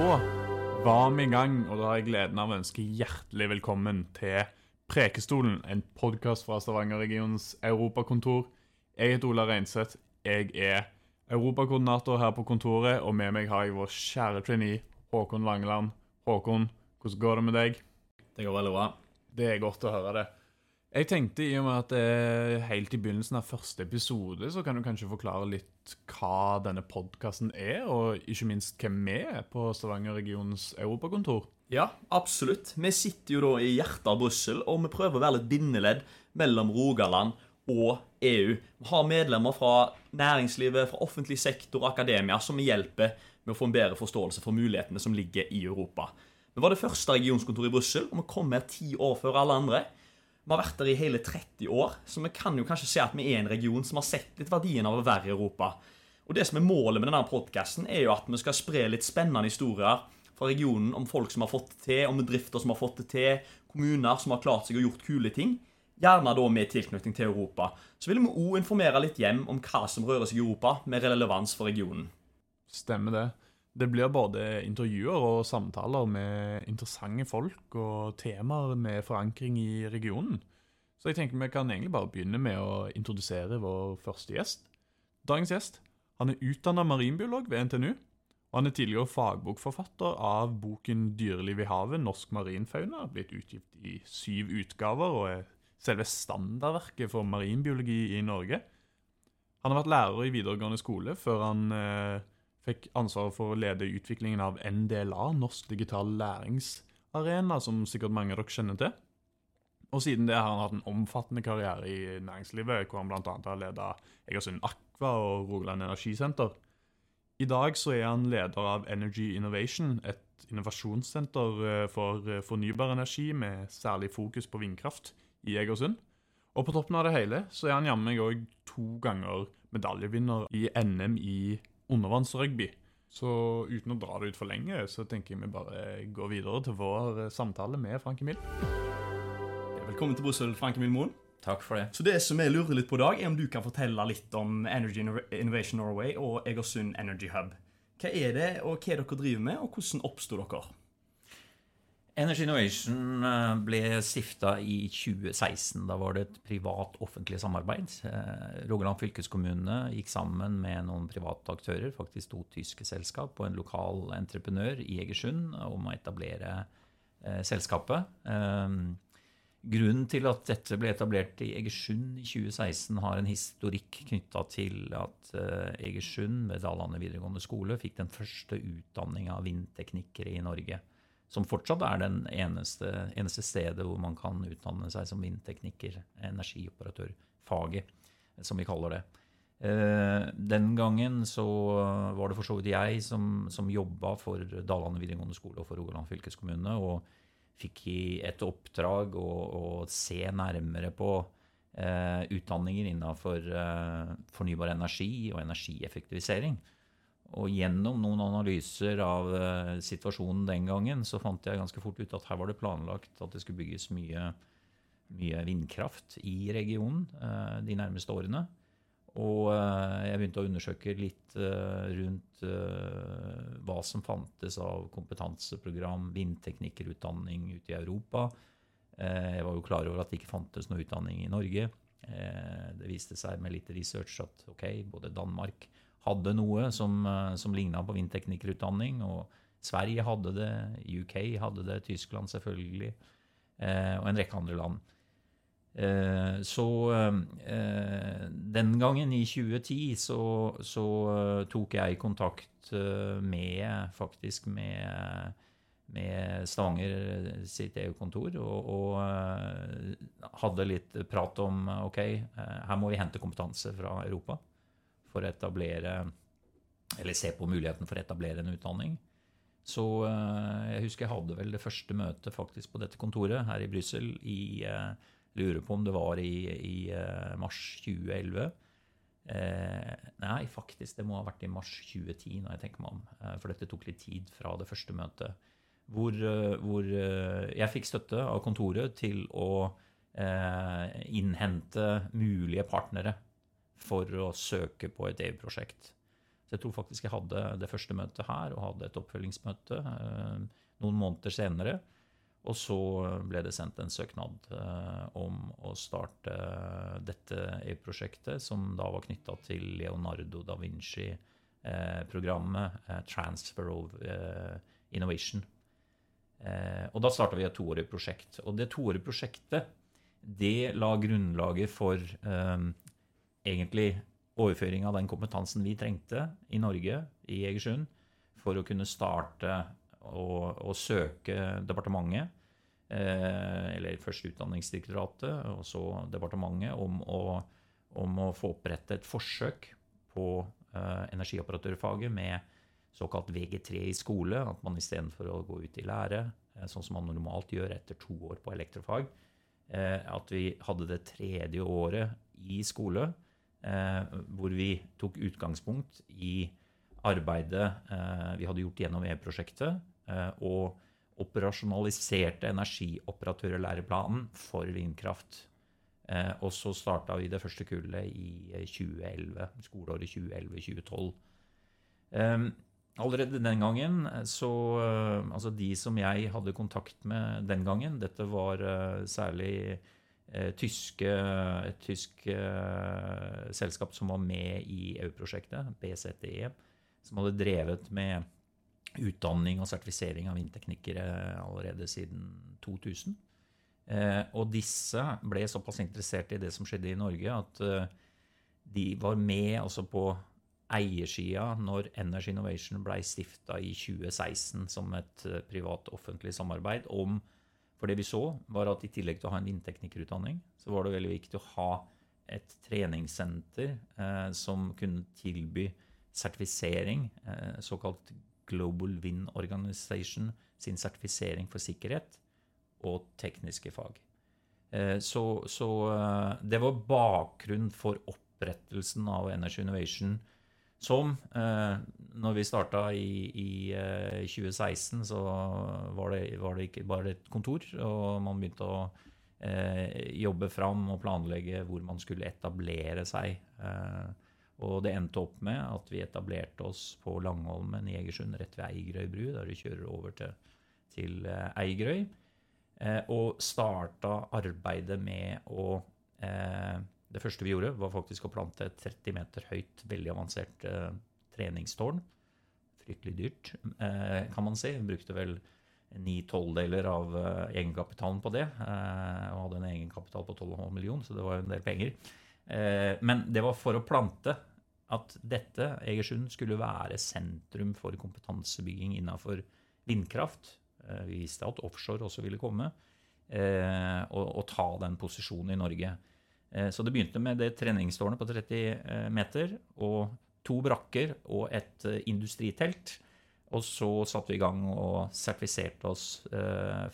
Da var vi i gang, og da har jeg gleden av å ønske hjertelig velkommen til Prekestolen, en podkast fra Stavanger-regionens europakontor. Jeg heter Ola Reinseth. Jeg er europakoordinator her på kontoret, og med meg har jeg vår kjære trainee Håkon Langeland. Håkon, hvordan går det med deg? Det går veldig bra. Det er godt å høre det. Jeg tenkte i og med at det er helt i begynnelsen av første episode, så kan du kanskje forklare litt hva denne podkasten er, og ikke minst hvem vi er på Stavanger-regionens europakontor. Ja, absolutt. Vi sitter jo da i hjertet av Brussel, og vi prøver å være litt bindeledd mellom Rogaland og EU. Vi har medlemmer fra næringslivet, fra offentlig sektor og akademia som vi hjelper med å få en bedre forståelse for mulighetene som ligger i Europa. Vi var det første regionskontoret i Brussel, og vi kom her ti år før alle andre. Vi har vært der i hele 30 år, så vi kan jo kanskje se at vi er en region som har sett litt verdien av å være i Europa. Og Det som er målet med denne podkasten, er jo at vi skal spre litt spennende historier fra regionen om folk som har fått det til, om bedrifter som har fått det til, kommuner som har klart seg og gjort kule ting. Gjerne da med tilknytning til Europa. Så vil vi òg informere litt hjem om hva som rører seg i Europa, med relevans for regionen. Stemmer det. Det blir både intervjuer og samtaler med interessante folk og temaer med forankring i regionen. Så jeg tenker vi kan egentlig bare begynne med å introdusere vår første gjest. Dagens gjest han er utdanna marinbiolog ved NTNU. Og han er tidligere fagbokforfatter av boken 'Dyreliv i havet norsk marinfauna'. Blitt utgitt i syv utgaver og er selve standardverket for marinbiologi i Norge. Han har vært lærer i videregående skole før han eh, fikk ansvaret for å lede utviklingen av NDLA, Norsk digital læringsarena, som sikkert mange av dere kjenner til. Og siden det har han hatt en omfattende karriere i næringslivet, hvor han bl.a. har ledet Egersund Aqua og Rogaland Energisenter. I dag så er han leder av Energy Innovation, et innovasjonssenter eh, for eh, fornybar energi med særlig fokus på vindkraft i Egersund. Og på toppen av det hele så er han jammen òg to ganger medaljevinner i NM i undervannsrugby. Så uten å dra det ut for lenge, så tenker jeg vi bare går videre til vår eh, samtale med Frank Emil. Velkommen til Brussel, Frank Emil Moen. Takk for det. Så det som jeg lurer litt på i dag, er om du kan fortelle litt om Energy Innovation Norway og Egersund Energy Hub. Hva er det, og hva er dere driver med, og hvordan oppsto dere? Energy Innovation eh, ble stifta i 2016. Da var det et privat-offentlig samarbeid. Eh, Rogaland fylkeskommune gikk sammen med noen private aktører, faktisk to tyske selskap, og en lokal entreprenør i Egersund om å etablere eh, selskapet. Grunnen til at dette ble etablert i Egersund i 2016, har en historikk knytta til at Egersund ved Dalane videregående skole fikk den første utdanninga av vindteknikere i Norge som fortsatt er den eneste, eneste, stedet hvor man kan utdanne seg som vindtekniker, energioperatør, faget, som vi kaller det. Eh, den gangen så var det for så vidt jeg som, som jobba for Dalane videregående skole og for Rogaland fylkeskommune, og fikk i et oppdrag å, å se nærmere på eh, utdanninger innafor eh, fornybar energi og energieffektivisering. Og gjennom noen analyser av uh, situasjonen den gangen, så fant jeg ganske fort ut at her var det planlagt at det skulle bygges mye, mye vindkraft i regionen uh, de nærmeste årene. Og uh, jeg begynte å undersøke litt rundt hva som fantes av kompetanseprogram, vindteknikerutdanning ute i Europa. jeg var jo klar over at det ikke fantes noe utdanning i Norge. det viste seg med litt research at ok, både Danmark hadde noe som, eh, som ligna på vindteknikerutdanning. Og Sverige hadde det, UK hadde det, Tyskland selvfølgelig, eh, og en rekke andre land. Eh, så den gangen, i 2010, så, så tok jeg kontakt med faktisk med, med Stavanger sitt EU-kontor og, og hadde litt prat om ok, her må vi hente kompetanse fra Europa for å etablere Eller se på muligheten for å etablere en utdanning. Så eh, jeg husker jeg hadde vel det første møtet faktisk på dette kontoret her i Brussel i eh, Lurer på om det var i, i eh, mars 2011. Eh, nei, faktisk, det må ha vært i mars 2010, når jeg tenker meg om. For dette tok litt tid fra det første møtet. Hvor, hvor jeg fikk støtte av kontoret til å eh, innhente mulige partnere for å søke på et EU-prosjekt. Så jeg tror faktisk jeg hadde det første møtet her og hadde et oppfølgingsmøte eh, noen måneder senere. Og så ble det sendt en søknad eh, om å starte dette EU-prosjektet, som da var knytta til Leonardo da Vinci-programmet eh, Transfer of Innovation. Og da starta vi et toårig prosjekt. Og det toårige prosjektet det la grunnlaget for egentlig overføring av den kompetansen vi trengte i Norge, i Egersund, for å kunne starte å søke departementet, eh, eller først Utdanningsdirektoratet og så departementet, om å, om å få opprette et forsøk på eh, energioperatørfaget med såkalt VG3 i skole. At man istedenfor å gå ut i lære, eh, sånn som man normalt gjør etter to år på elektrofag, at vi hadde det tredje året i skole Eh, hvor vi tok utgangspunkt i arbeidet eh, vi hadde gjort gjennom E-prosjektet, eh, og operasjonaliserte energioperatørlæreplanen for vindkraft. Og så starta vi det første kullet i 2011, skoleåret 2011-2012. Allerede den gangen så Altså de som jeg hadde kontakt med den gangen, dette var særlig Eh, tyske, et tysk uh, selskap som var med i EU-prosjektet, BZE, som hadde drevet med utdanning og sertifisering av vindteknikere allerede siden 2000. Uh, og disse ble såpass interessert i det som skjedde i Norge, at de var med altså på eiersida når Energy Innovation ble stifta i 2016 som et privat-offentlig samarbeid om for det vi så, var at i tillegg til å ha en vindteknikerutdanning, så var det veldig viktig å ha et treningssenter eh, som kunne tilby sertifisering, eh, såkalt Global Wind Organization sin sertifisering for sikkerhet og tekniske fag. Eh, så, så eh, det var bakgrunnen for opprettelsen av Energy Innovation som eh, når vi starta i, i eh, 2016, så var det, var det, ikke bare et kontor. Og man begynte å eh, jobbe fram og planlegge hvor man skulle etablere seg. Eh, og det endte opp med at vi etablerte oss på Langholmen i Egersund, rett ved Eigerøy bru, der vi kjører over til, til eh, Eigerøy. Eh, og starta arbeidet med å det første vi gjorde, var faktisk å plante et 30 meter høyt, veldig avansert eh, treningstårn. Fryktelig dyrt, eh, kan man si. Brukte vel ni tolvdeler av eh, egenkapitalen på det. Eh, og hadde en egenkapital på 12,5 millioner, så det var jo en del penger. Men det var for å plante at dette, Egersund, skulle være sentrum for kompetansebygging innenfor vindkraft. Vi visste at offshore også ville komme, og, og ta den posisjonen i Norge. Så det begynte med det treningstårnet på 30 eh, meter og to brakker og et eh, industritelt. Og så satte vi i gang og sertifiserte oss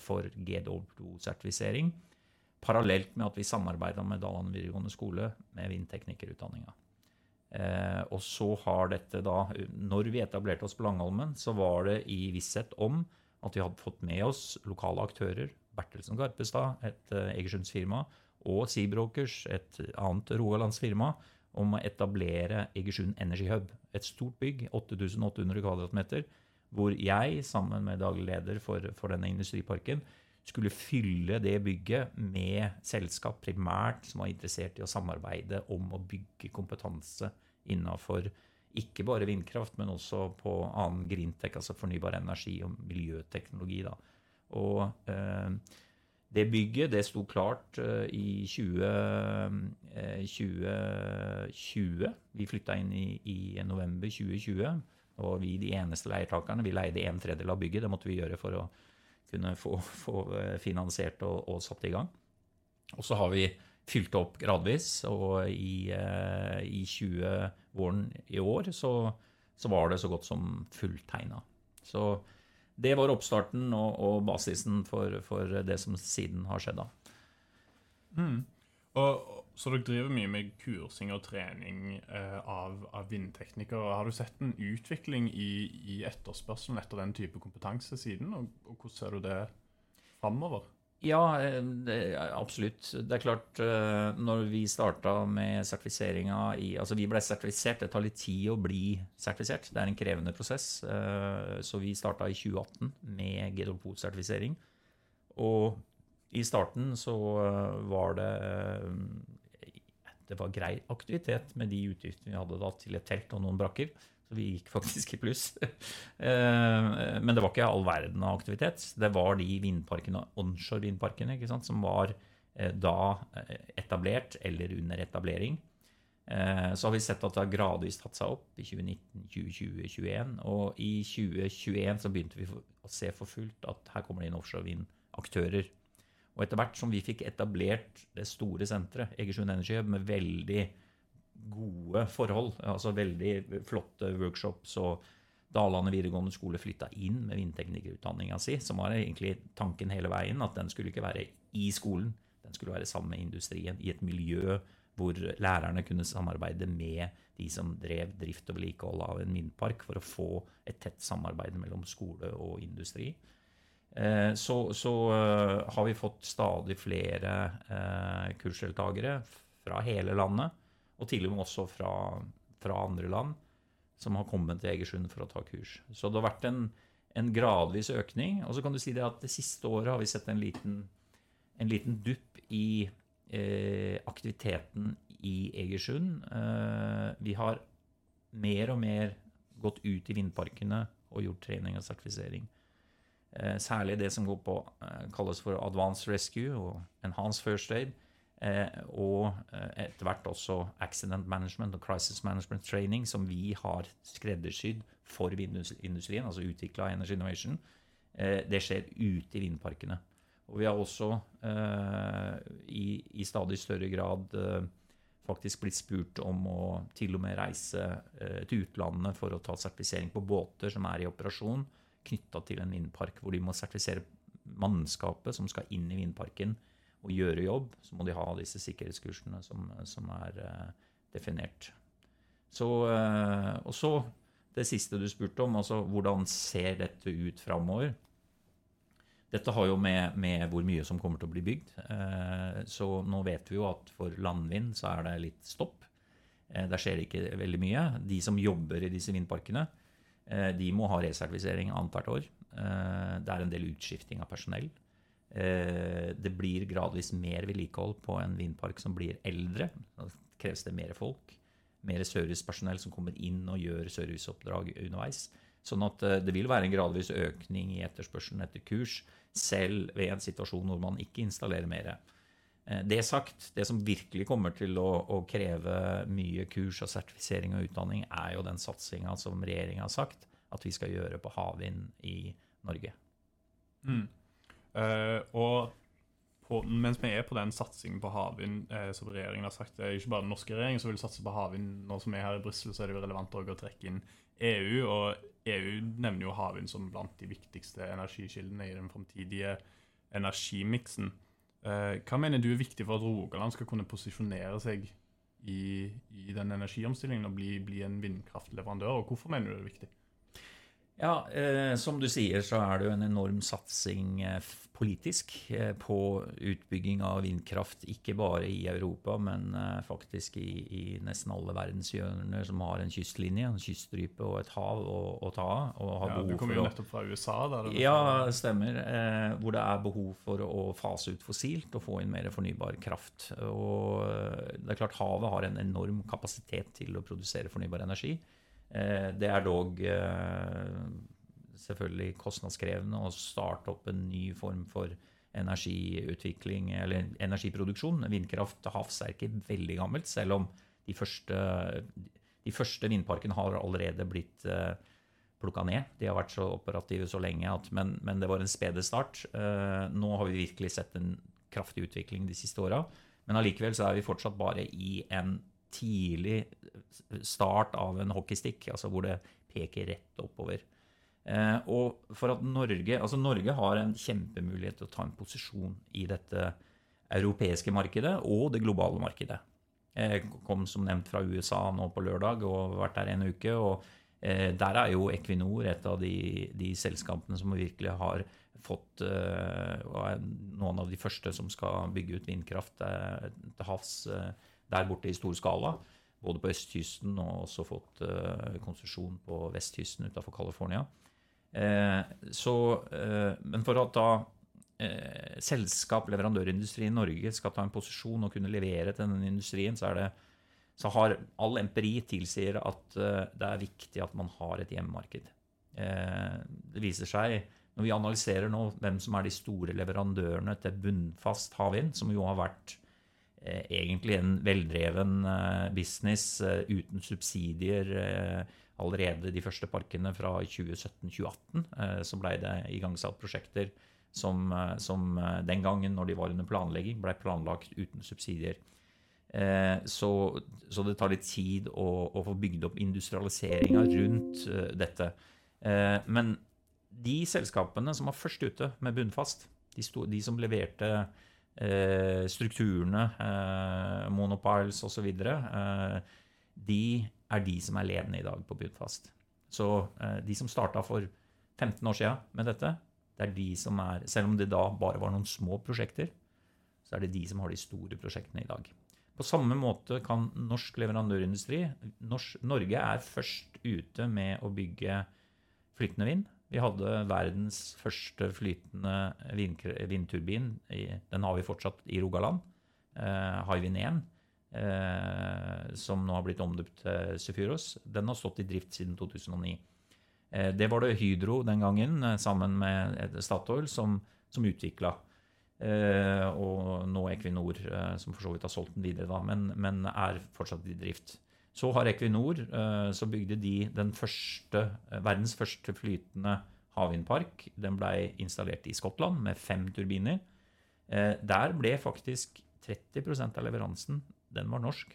for GW2-sertifisering. Parallelt med at vi samarbeida med Daland videregående skole med vindteknikerutdanninga. Og så har dette da Når vi etablerte oss på Langholmen, så var det i visshet om at vi hadde fått med oss lokale aktører. Bertelsen Garpestad, et Egersundsfirma, og Seabrokers, et annet rogalandsfirma, om å etablere Egersund Energy Hub. Et stort bygg, 8800 kvadratmeter, hvor jeg, sammen med daglig leder for, for denne industriparken, skulle fylle det bygget med selskap primært som var interessert i å samarbeide om å bygge kompetanse innafor ikke bare vindkraft, men også på annen greentech, altså fornybar energi og miljøteknologi. Da. Og eh, det bygget det sto klart eh, i 20, uh, 2020. Vi flytta inn i, i, november 2020. Og vi de eneste leietakerne. Vi leide en tredjedel av bygget. Det måtte vi gjøre for å kunne få, få eh, finansiert og, og, satt i gang. Og så har vi fylt opp gradvis, og i, uh, i 20 våren i år så, så, var det så godt som fulltegna. Så det var oppstarten og, og basisen for, for, det som siden har skjedd. da. Mm. Og, så dere driver mye med kursing og trening eh, av, av, vindteknikere. Har du sett en utvikling i, i etterspørselen etter den type kompetanse siden, og, og hvordan ser du det framover? Ja, eh, det, absolutt. Det er klart, eh, når vi starta med sertifiseringa i Altså, vi ble sertifisert. Det tar litt tid å bli sertifisert. Det er en krevende prosess. Eh, Så vi starta i 2018 med GDOPO-sertifisering. Og i starten så var det Det var grei aktivitet med de utgiftene vi hadde da til et telt og noen brakker. Så vi gikk faktisk i pluss. Eh, men det var ikke all verden av aktivitet. Det var de vindparkene, onshore vindparkene sant, som var eh, da eh, etablert eller under etablering. Så har vi sett at det har gradvis tatt seg opp i 2019, 2020, 2021. Og i 2021 så begynte vi å se for fullt at her kommer det inn offshore vindaktører. Og etter hvert som vi fikk etablert det store senteret, Egersund Energy Hub, med veldig gode forhold. altså Veldig flotte workshops. og Dalane videregående skole flytta inn med vindteknikerutdanninga si, som var egentlig tanken hele veien, at den skulle ikke være i skolen. Den skulle være sammen med industrien, i et miljø hvor lærerne kunne samarbeide med de som drev drift og vedlikehold av en vindpark, for å få et tett samarbeid mellom skole og industri. Eh, så, så eh, har vi fått stadig flere eh, kursdeltakere fra hele landet og til og med også fra, fra andre land som har kommet til Egersund for å ta kurs. Så det har vært en, en gradvis økning. Og så kan du si det at det siste året har vi sett en liten, en liten dupp i eh, aktiviteten i Egersund. Eh, vi har mer og mer gått ut i vindparkene og gjort trening og sertifisering. Eh, særlig det som går på, eh, kalles for advanced rescue og enhanced first aid Eh, og etter hvert også accident management og crisis management training, som vi har skreddersydd for vindindustrien, altså utvikla Energy Innovation. Det skjer ute i vindparkene. Og vi har også i, i, stadig større grad faktisk blitt spurt om å til og med reise til utlandet for å ta sertifisering på båter som er i operasjon knytta til en vindpark, hvor de må sertifisere mannskapet som skal inn i vindparken og gjøre jobb, så må de ha disse sikkerhetskursene som, som er uh, definert. Så, uh, og så det siste du spurte om, altså hvordan ser dette ut framover? Dette har jo med, med, hvor mye som kommer til å bli bygd. Uh, så nå vet vi jo at for landvind så er det litt stopp. Der skjer det ikke veldig mye. De som jobber i disse vindparkene, de må ha resertifisering annethvert år. Det er en del utskifting av personell. Eh, det blir gradvis mer vedlikehold på en vindpark som blir eldre. Da kreves det mer folk. Mer servicepersonell som kommer inn og gjør serviceoppdrag underveis. Sånn at eh, det vil være en gradvis økning i etterspørselen etter kurs, selv ved en situasjon hvor man ikke installerer mer. Eh, det sagt, det som virkelig kommer til å, å kreve mye kurs og sertifisering og utdanning, er jo den satsinga som regjeringa har sagt at vi skal gjøre på havvind i Norge. Mm. Eh, og på, mens vi er på den satsingen på havvind eh, som regjeringen har sagt, det er ikke bare den norske regjeringen som vil satse på havvind. Nå som vi er her i Brussel, så er det jo relevant å trekke inn EU. Og EU nevner jo havvind som blant de viktigste energikildene i den framtidige energimiksen. Uh, hva mener du er viktig for at Rogaland skal kunne posisjonere seg i, i den energiomstillingen og bli, bli en vindkraftleverandør, og hvorfor mener du det er viktig? Ja, eh, som du sier, så er det jo en enorm satsing eh, politisk eh, på utbygging av vindkraft. Ikke bare i Europa, men eh, faktisk i, i, nesten alle verdenshjørner som har en kystlinje, en kyststrype og et hav å, å ta av. Ja, du kommer jo nettopp fra USA. Der, ja, stemmer. Eh, hvor det er behov for å fase ut fossilt og få inn mer fornybar kraft. Og eh, det er klart Havet har en enorm kapasitet til å produsere fornybar energi. Eh, det er dog eh, selvfølgelig kostnadskrevende å starte opp en ny form for energiutvikling eller energiproduksjon. Vindkraft til havs er ikke veldig gammelt, selv om de første, de første vindparkene har allerede blitt eh, plukka ned. De har vært så operative så lenge, at, men, men, det var en spede start. nå har vi virkelig sett en kraftig utvikling de siste åra. Men allikevel er vi fortsatt bare i en tidlig start av en hockeystikk, altså hvor det peker rett oppover. Eh, og for at Norge altså Norge har en kjempemulighet til å ta en posisjon i dette europeiske markedet og det globale markedet. Jeg kom som nevnt fra USA nå på lørdag og har vært der en uke. og Eh, der er jo Equinor et av de, de selskapene som virkelig har fått eh, noen av de første som skal bygge ut vindkraft eh, til havs eh, der borte i stor skala. Både på østkysten og også fått uh, konsesjon på vestkysten utenfor California. Eh, så, eh, men for at da eh, selskap, leverandørindustri i Norge skal ta en posisjon og kunne levere til denne industrien, så, det, så har all empiri tilsier at eh, det er viktig at man har et hjemmemarked. Eh, det viser seg, når vi analyserer nå hvem som er de store leverandørene til bunnfast havvind, som jo har vært egentlig en veldreven eh, business eh, uten subsidier eh, allerede de første parkene fra 2017-2018, eh, så ble det igangsatt prosjekter som, eh, som eh, den gangen, når de var under planlegging, ble planlagt uten subsidier. Eh, Så, så det tar litt tid å, å få bygd opp industrialiseringa rundt eh, dette. Eh, Men de selskapene som var først ute med bunnfast, de, sto, de som leverte eh, strukturene, eh, monopiles osv., eh, de er de som er ledende i dag på Budfast. Så eh, de som starta for 15 år siden med dette, det er de som er Selv om det da bare var noen små prosjekter, så er det de som har de store prosjektene i dag. På samme måte kan norsk leverandørindustri norsk, Norge er først ute med å bygge flytende vind. Vi hadde verdens første flytende vindturbin. Den har vi fortsatt i Rogaland. Eh, Hywind 1, eh, som nå har blitt omdøpt til Sefuros. Den har stått i drift siden 2009. Eh, det var det Hydro den gangen, eh, sammen med Statoil, som, som utvikla. Og nå Equinor, som for så vidt har solgt den videre, da, men, men er fortsatt i drift. Så har Equinor, eh, så bygde de den første, eh, verdens første flytende havvindpark. Den ble installert i Skottland med fem turbiner. Eh, der ble faktisk 30% av leveransen den var norsk.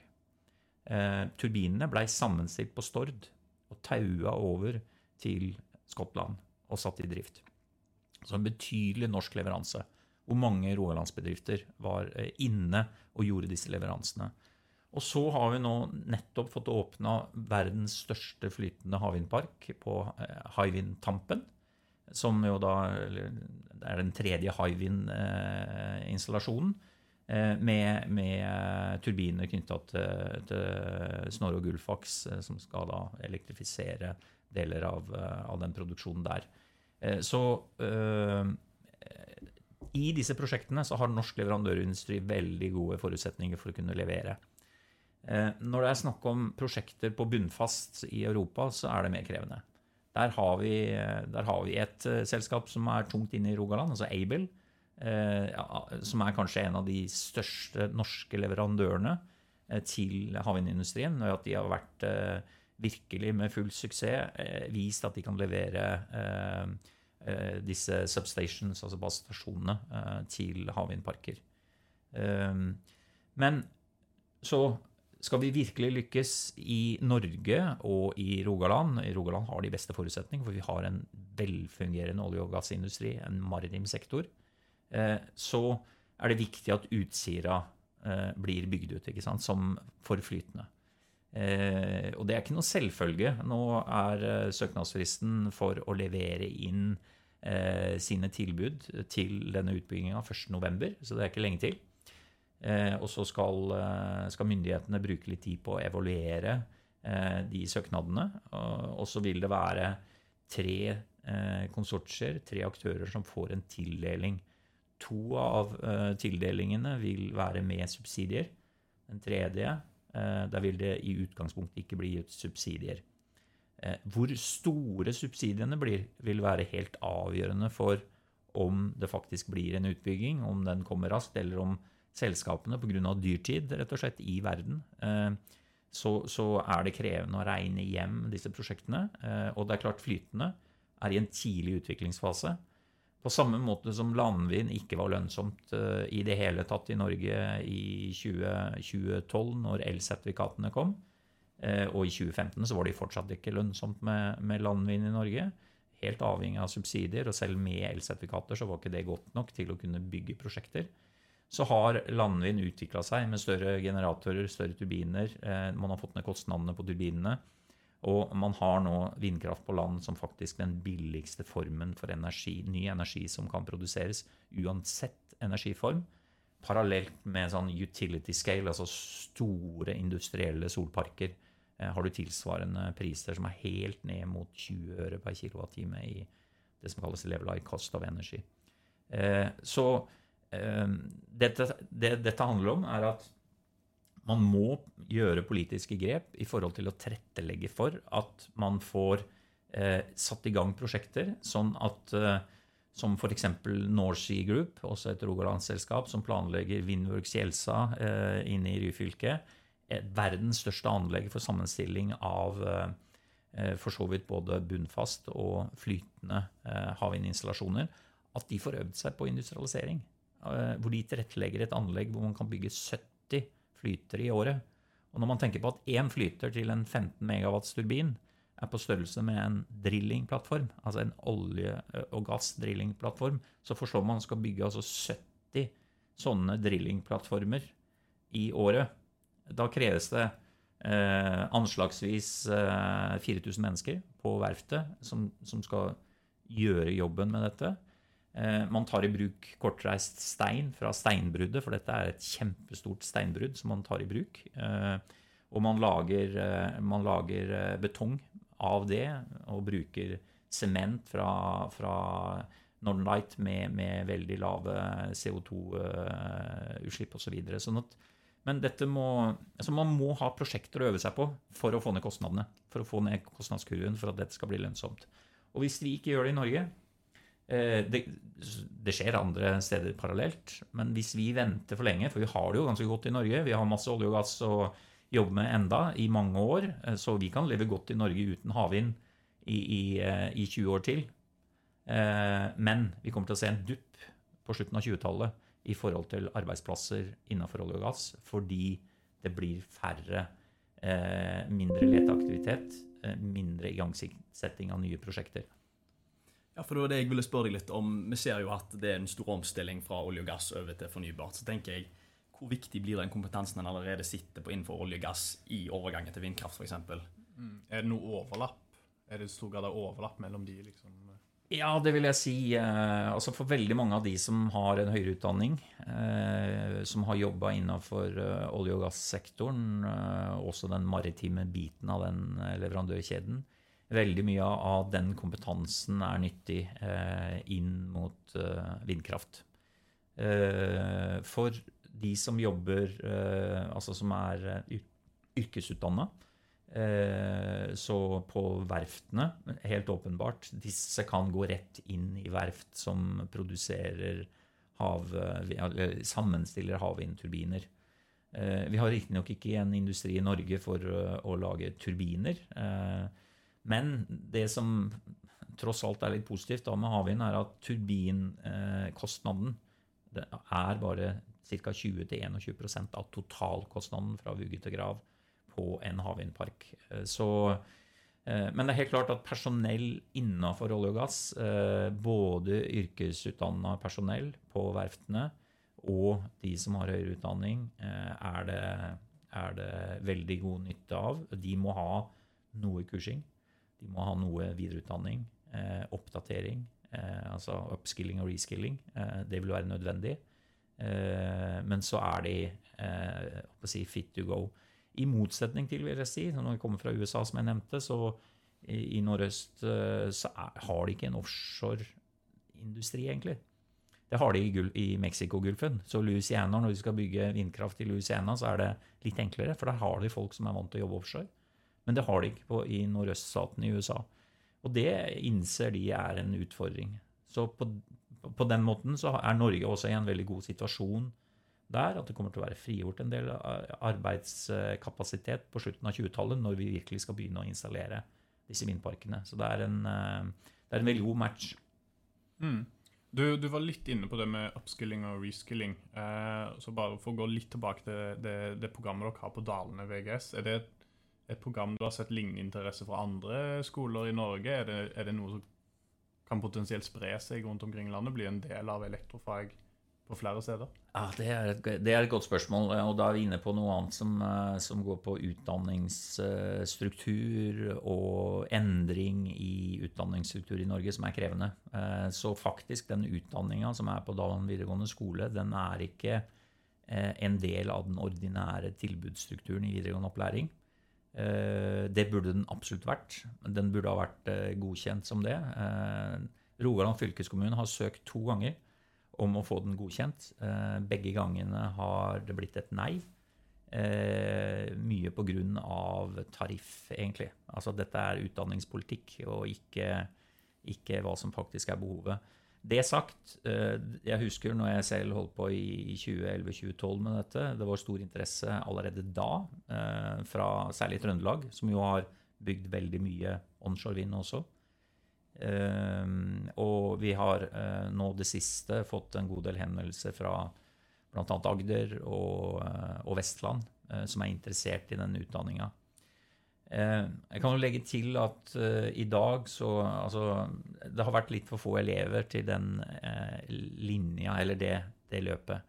Turbinene ble sammenstilt på Stord og taua over til Skottland og satt i drift. Så en betydelig norsk leveranse. Hvor mange rogalandsbedrifter var inne og gjorde disse leveransene. Og så har vi nå nettopp fått åpna verdens største flytende havvindpark på eh, Hywind-Tampen. Som jo da er den tredje Hywind-installasjonen. Eh, med, med eh, turbiner knytta til, til Snorre og Gullfaks, som skal da elektrifisere deler av, av den produksjonen der. Så øh, i disse prosjektene så har norsk leverandørindustri veldig gode forutsetninger for å kunne levere. Eh, Når det er snakk om prosjekter på bunnfast i Europa, så er det mer krevende. Der har vi, der har vi et eh, selskap som er tungt inne i Rogaland, altså Aibel, eh, som er kanskje en av de største norske leverandørene eh, til havvindindustrien. Og at de har vært eh, virkelig med full suksess eh, vist at de kan levere eh, eh, disse substations, altså basestasjonene, eh, til havvindparker. Eh, men så skal vi virkelig lykkes i Norge og i Rogaland I Rogaland har de beste forutsetninger, for vi har en velfungerende olje- og gassindustri, en maritim sektor. Eh, så er det viktig at Utsira eh, blir bygd ut ikke sant, som forflytende. Eh, og det er ikke noe selvfølge. Nå er søknadsfristen for å levere inn sine tilbud til denne utbygginga 1.11., så det er ikke lenge til. Eh, og så skal, eh, skal myndighetene bruke litt tid på å evaluere eh, de søknadene. Og, så vil det være tre eh, konsortier, tre aktører, som får en tildeling. To av eh, tildelingene vil være med subsidier. Den tredje, eh, der vil det i utgangspunktet ikke bli gitt subsidier. Hvor store subsidiene blir, vil være helt avgjørende for om det faktisk blir en utbygging, om den kommer raskt, eller om selskapene pga. dyrtid rett og slett i verden, eh, så, så er det krevende å regne hjem disse prosjektene. Eh, Og det er klart flytende er i en tidlig utviklingsfase. På samme måte som landvind ikke var lønnsomt eh, i det hele tatt i Norge i 2012, når elsertifikatene kom. Og i 2015 så var det fortsatt ikke lønnsomt med, med landvind i Norge. Helt avhengig av subsidier, og selv med elsertifikater så var ikke det godt nok til å kunne bygge prosjekter. Så har landvind utvikla seg med større generatorer, større turbiner. Eh, Man har fått ned kostnadene på turbinene. Og man har nå vindkraft på land som faktisk den billigste formen for energi, ny energi som kan produseres, uansett energiform. Parallelt med sånn utility scale, altså store industrielle solparker, eh, har du tilsvarende priser som er helt ned mot 20 øre per kWt i det som kalles level high cost of energy. Eh, så dette, det dette handler om, er at man må gjøre politiske grep i forhold til å tilrettelegge for at man får eh, satt i gang prosjekter, sånn at eh, som f.eks. Nordsea Group, også et rogalandsselskap som planlegger Vindworks Gjelsa eh, inne i Ryfylke. Verdens største anlegg for sammenstilling av eh, for så vidt både bunnfast og flytende eh, havvindinstallasjoner. At de får øvd seg på industrialisering. Eh, hvor de tilrettelegger et anlegg hvor man kan bygge 70 flytere i året. Og når man tenker på at én flyter til en 15 megawatts turbin er på størrelse med en drillingplattform, altså en olje- og gassdrillingplattform, så forstår man at man skal bygge altså 70 sånne drillingplattformer i året. Da kreves det eh, anslagsvis eh, 4000 mennesker på verftet som, som skal gjøre jobben med dette. Eh, man tar i bruk kortreist stein fra steinbruddet, for dette er et kjempestort steinbrudd som man tar i bruk. Eh, og man lager, eh, man lager betong av det og bruker sement fra, fra Northern Light med, med veldig lave CO2-utslipp osv. Så sånn men dette må, altså man må ha prosjekter å øve seg på for å få ned kostnadene. For å få ned kostnadskurven for at dette skal bli lønnsomt. Og hvis vi ikke gjør det i Norge, det, det, skjer andre steder parallelt, men hvis vi venter for lenge, for vi har det jo ganske godt i Norge, vi har masse olje og gass å jobbe med enda i mange år, eh, så vi kan leve godt i Norge uten havvind i, i, eh, i 20 år til. Men vi kommer til å se en dupp på slutten av 20-tallet i forhold til arbeidsplasser innenfor olje og gass, fordi det blir færre, mindre leteaktivitet, mindre igangsetting av nye prosjekter. Ja, for det var det jeg ville spørre deg litt om. Vi ser jo at det er en stor omstilling fra olje og gass over til fornybart. Så tenker jeg, Hvor viktig blir den kompetansen en allerede sitter på innenfor olje og gass i overgangen til vindkraft f.eks.? Mm. Er det noe overlapp? Er det stor grad av overlapp mellom de? liksom? Ja, det vil jeg si. Eh, altså For veldig mange av de som har en høyere utdanning, eh, som har jobba innafor eh, olje- og gassektoren, også den maritime biten av den leverandørkjeden, veldig mye av den kompetansen er nyttig eh, inn mot eh, vindkraft. Eh, for de som jobber Altså som er yrkesutdanna, så på verftene, helt åpenbart Disse kan gå rett inn i verft som produserer hav, sammenstiller havvindturbiner. Vi har riktignok ikke en industri i Norge for å lage turbiner. Men det som tross alt er litt positivt da med havvind, er at turbinkostnaden er bare ca. 20-21% av totalkostnaden fra vugge til grav på en havvindpark. Eh, eh, men det er helt klart at personell innenfor olje og gass, eh, både yrkesutdanna personell på verftene og de som har høyere utdanning, er det, er det veldig god nytte av. De må ha noe kursing. De må ha noe videreutdanning, eh, oppdatering, eh, altså upskilling og reskilling. Eh, det vil være nødvendig. Eh, men så er de eh, si, fit to go. I motsetning til, vil jeg si, når vi kommer fra USA, som jeg nevnte, så i, i nordøst eh, så er, har de ikke en offshoreindustri, egentlig. Det har de i, i Mexicogolfen. Så Louisiana, når de skal bygge vindkraft i Louisiana, så er det litt enklere, for der har de folk som er vant til å jobbe offshore. Men det har de ikke på, i nordøststatene i USA. Og det innser de er en utfordring. Så på, på, den måten så er Norge også i en veldig god situasjon der. At det kommer til å være frigjort en del arbeidskapasitet på slutten av 20-tallet, når vi virkelig skal begynne å installere disse vindparkene. Så det er en, eh, det er en veldig god match. Mm. Du, du, var litt inne på det med upskilling og reskilling. Eh, så bare for å gå litt tilbake til det, det programmet dere har på Dalene VGS. Er det et et program du har sett lignende interesse fra andre skoler i Norge? Er det, er det, noe som kan potensielt spre seg rundt omkring i landet? Bli en del av elektrofag på flere steder? Ja, det er, et, det er et godt spørsmål. Og da er vi inne på noe annet som, eh, som går på utdanningsstruktur og endring i utdanningsstruktur i Norge, som er krevende. Eh, så faktisk, den utdanninga som er på Dalen videregående skole, den er ikke eh, en del av den ordinære tilbudsstrukturen i videregående opplæring. Det burde den absolutt vært. Den burde ha vært godkjent som det. Rogaland fylkeskommune har søkt to ganger om å få den godkjent. Eh, begge gangene har det blitt et nei. Eh, mye pga. tariff, egentlig. Altså dette er utdanningspolitikk og ikke, ikke, hva som faktisk er behovet. Det sagt, eh, jeg husker når jeg selv holdt på i 2011-2012 med dette. Det var stor interesse allerede da, fra særlig Trøndelag, som jo har bygd veldig mye onshore vind også. Ehm, og vi har eh, nå det siste fått en god del henvendelser fra bl.a. Agder og, eh, og, Vestland eh, som er interessert i den utdanninga. Ehm, jeg kan jo legge til at i dag så Altså, det har vært litt for få elever til den linja, eller det, det løpet.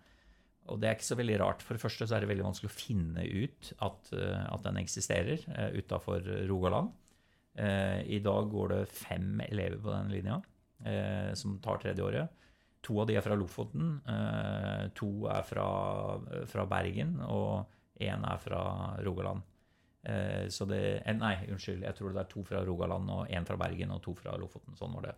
Og det er ikke så veldig rart. For det første så er det veldig vanskelig å finne ut at, at den eksisterer uh, utafor Rogaland. Eh, I dag går det fem elever på den linja eh, som tar tredjeåret. To av de er fra Lofoten, eh, to er fra, fra Bergen, og én er fra Rogaland. Så det Nei, unnskyld. Jeg tror det er to fra Rogaland og én fra Bergen og to fra Lofoten. Sånn var det.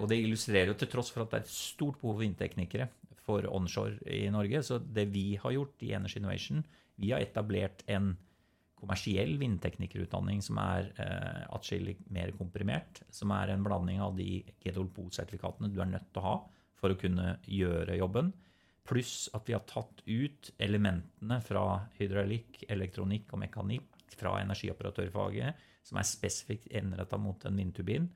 Og det illustrerer jo til tross for at det er et stort behov for vindteknikere for onshore i Norge. Så det vi har gjort i Energy Innovation, vi har etablert en kommersiell vindteknikerutdanning som er eh, atskillig mer komprimert. Som er en blanding av de GDOLPO-sertifikatene du er nødt til å ha for å kunne gjøre jobben. Pluss at vi har tatt ut elementene fra hydraulikk, elektronikk og mekanikk fra energioperatørfaget, som er spesifikt innretta mot en vindturbin.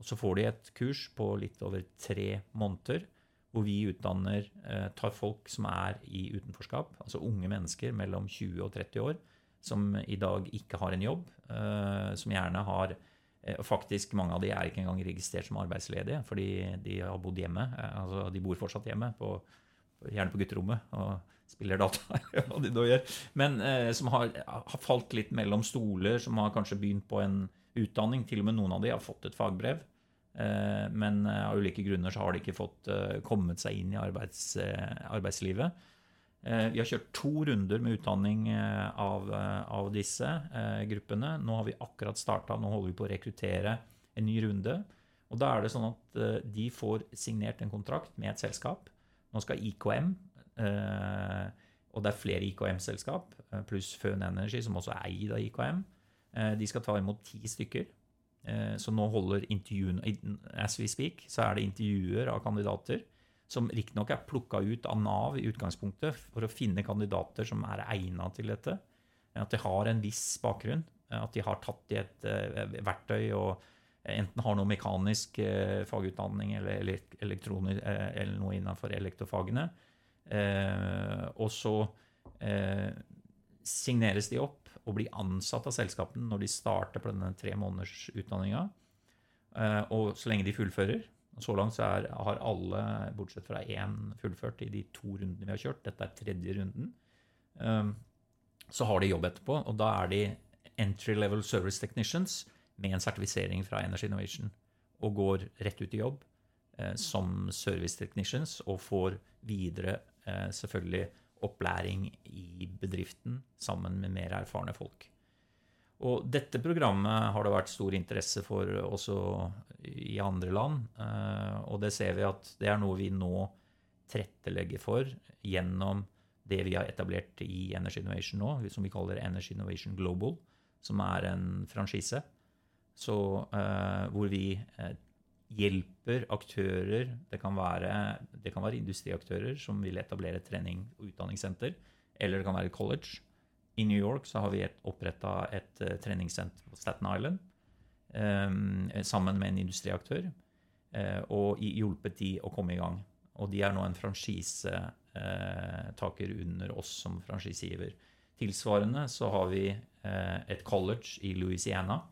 Og så får de et kurs på litt over tre måneder hvor vi utdanner, eh, tar folk som er i utenforskap, altså unge mennesker mellom 20 og 30 år, som i dag ikke har en jobb, uh, som gjerne har uh, Faktisk, mange av de er ikke engang registrert som arbeidsledige, fordi de har bodd hjemme. Altså, de bor fortsatt hjemme, på, gjerne på gutterommet, og spiller data. hva de da gjør. Men som har, har, falt litt mellom stoler, som har kanskje begynt på en utdanning. Til og med noen av de har fått et fagbrev. Men av ulike grunner så har de ikke fått kommet seg inn i arbeids, arbeidslivet. Eh, vi har kjørt to runder med utdanning eh, av, eh, av disse gruppene. Nå har vi akkurat starta, nå holder vi på å rekruttere en ny runde. Og da er det sånn at de får signert en kontrakt med et selskap. Nå skal IKM, og det er flere IKM-selskap, pluss Føn Energy, som også er eid av IKM, de skal ta imot ti stykker. Så nå holder intervjuene As we speak, så er det intervjuer av kandidater som riktignok er plukka ut av Nav i utgangspunktet for å finne kandidater som er egna til dette. At de har en viss bakgrunn. At de har tatt i et verktøy og enten har noe mekanisk eh, fagutdanning eller, eller, uh, eller noe innenfor elektrofagene. og så signeres de opp og blir ansatt av selskapene når de starter på denne tre måneders utdanninga. og så lenge de fullfører, så langt så er, har alle, bortsett fra én, fullført i de to rundene vi har kjørt. Dette er tredje runden. Så har de jobb etterpå, og da er de entry level service technicians med en sertifisering fra Energy Innovation og går rett ut i jobb eh, som service technicians og får videre eh, selvfølgelig opplæring i bedriften sammen med mer erfarne folk. Og dette programmet har det vært stor interesse for også i andre land. Eh, og det ser vi at det er noe vi nå tilrettelegger for gjennom det vi har etablert i Energy Innovation nå, som vi kaller Energy Innovation Global, som er en franchise. Så, uh, hvor vi uh, hjelper aktører det kan, være, det kan, være, industriaktører som vil etablere et trening- og utdanningssenter, eller det kan være college i New York så har vi oppretta et uh, treningssenter på Staten Island sammen med en industriaktør. Og hjulpet de å komme i gang. Og de er nå en franchisetaker under oss som franchisegiver. Tilsvarende så har vi et college i Louisiana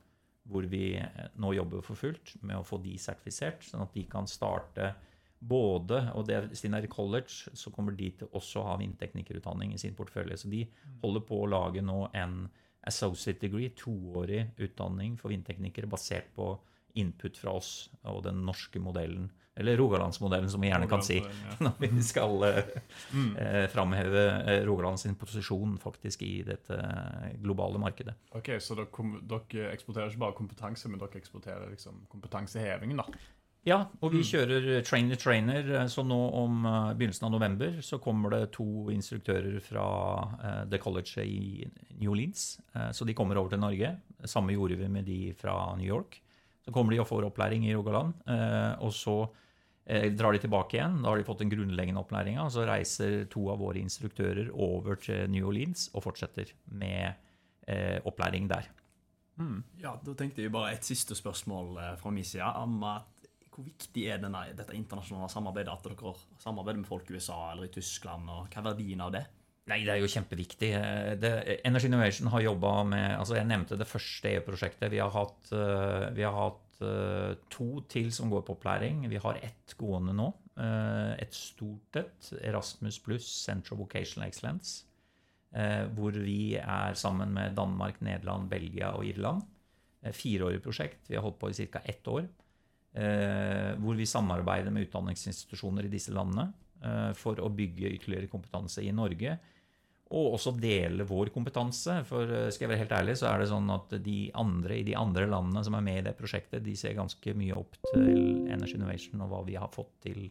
hvor vi nå jobber for fullt med å få de sertifisert, sånn at de kan starte både, og det er Stinner College, så kommer de til også å ha vindteknikerutdanning i sin portefølje. Så de holder på å lage nå en associate degree, toårig utdanning for vindteknikere basert på input fra oss og den norske modellen, eller Rogalandsmodellen, som vi gjerne kan si, når vi skal eh, eh, framheve eh, Rogaland sin posisjon faktisk i dette globale markedet. Ok, Så dere, dere eksporterer ikke bare kompetanse, men dere eksporterer liksom kompetansehevingen, da? Ja, og vi kjører trainer-trainer, så nå om begynnelsen av november så kommer det to instruktører fra The College i New Orleans. Eh, så de kommer over til Norge. Samme gjorde vi med de fra New York. Så kommer de og får opplæring i Rogaland. eh, Og så eh, drar de tilbake igjen. Da har de fått den grunnleggende opplæringa. Og så reiser to av våre instruktører over til New Orleans og fortsetter med eh, opplæring der. Ja, Da tenkte jeg bare et siste spørsmål fra min side. om at Hvor viktig er denne, dette internasjonale samarbeidet? At dere samarbeider med folk i USA eller i Tyskland? og Hva er verdien av det? Nei, det er jo kjempeviktig. Eh, Det, Energy Innovation har jobba med altså Jeg nevnte det første EU-prosjektet. Vi har hatt, eh, vi har hatt eh, to til som går på opplæring. Vi har ett gående nå. Et stort et. Erasmus pluss Central Vocational Excellence. Hvor vi er sammen med Danmark, Nederland, Belgia og Irland. Fireårig prosjekt. Vi har holdt på i ca. ett år. Hvor vi samarbeider med utdanningsinstitusjoner i disse landene for å bygge ytterligere kompetanse i Norge og også dele vår kompetanse. For eh, skal jeg være helt ærlig, så er det sånn at de andre i de andre landene som er med i det prosjektet, de ser ganske mye opp til Energy Innovation og hva vi har fått til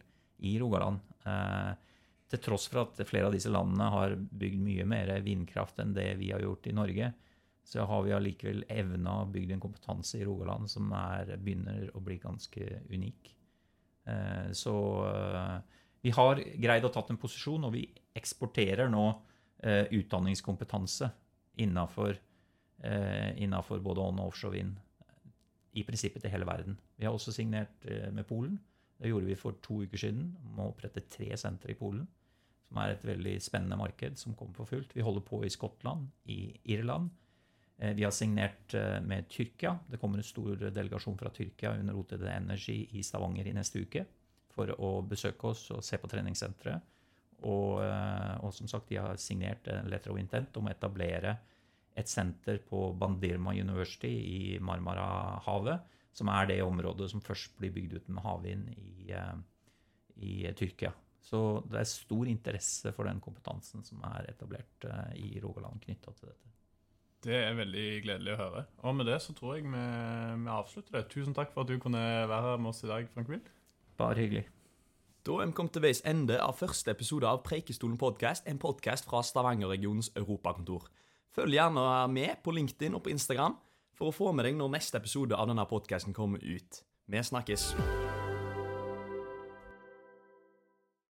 i Rogaland. Eh, til tross for at flere av disse landene har bygd mye mer vindkraft enn det vi har gjort i Norge, så har vi allikevel evna å bygge en kompetanse i Rogaland som er, begynner å bli ganske unik. Eh, så eh, vi har greid å tatt en posisjon, og vi eksporterer nå utdanningskompetanse innafor eh, både on- og offshore vind. I prinsippet til hele verden. Vi har også signert eh, med Polen. Det gjorde vi for to uker siden. Om å opprette tre sentre i Polen. Som er et veldig spennende marked som kommer for fullt. Vi holder på i Skottland, i Irland. Eh, Vi har signert eh, med Tyrkia. Det kommer en stor delegasjon fra Tyrkia under OTD Energy i Stavanger i neste uke for å besøke oss og se på treningssenteret. Og, eh, og som sagt, de har signert en letter of intent om å etablere et senter på Bandirma University i Marmarahavet, som er det området som først blir bygd ut med havvind i, eh, i Tyrkia. Så det er stor interesse for den kompetansen som er etablert eh, i Rogaland knytta til dette. Det er veldig gledelig å høre. Og med det så tror jeg vi, vi avslutter det. Tusen takk for at du kunne være her med oss i dag, Frank Will. Bare hyggelig. Da er vi kommet til veis ende av første episode av Preikestolen podcast, en podkast fra Stavanger-regionens europakontor. Følg gjerne med på LinkedIn og på Instagram for å få med deg når neste episode av denne podkasten kommer ut. Vi snakkes!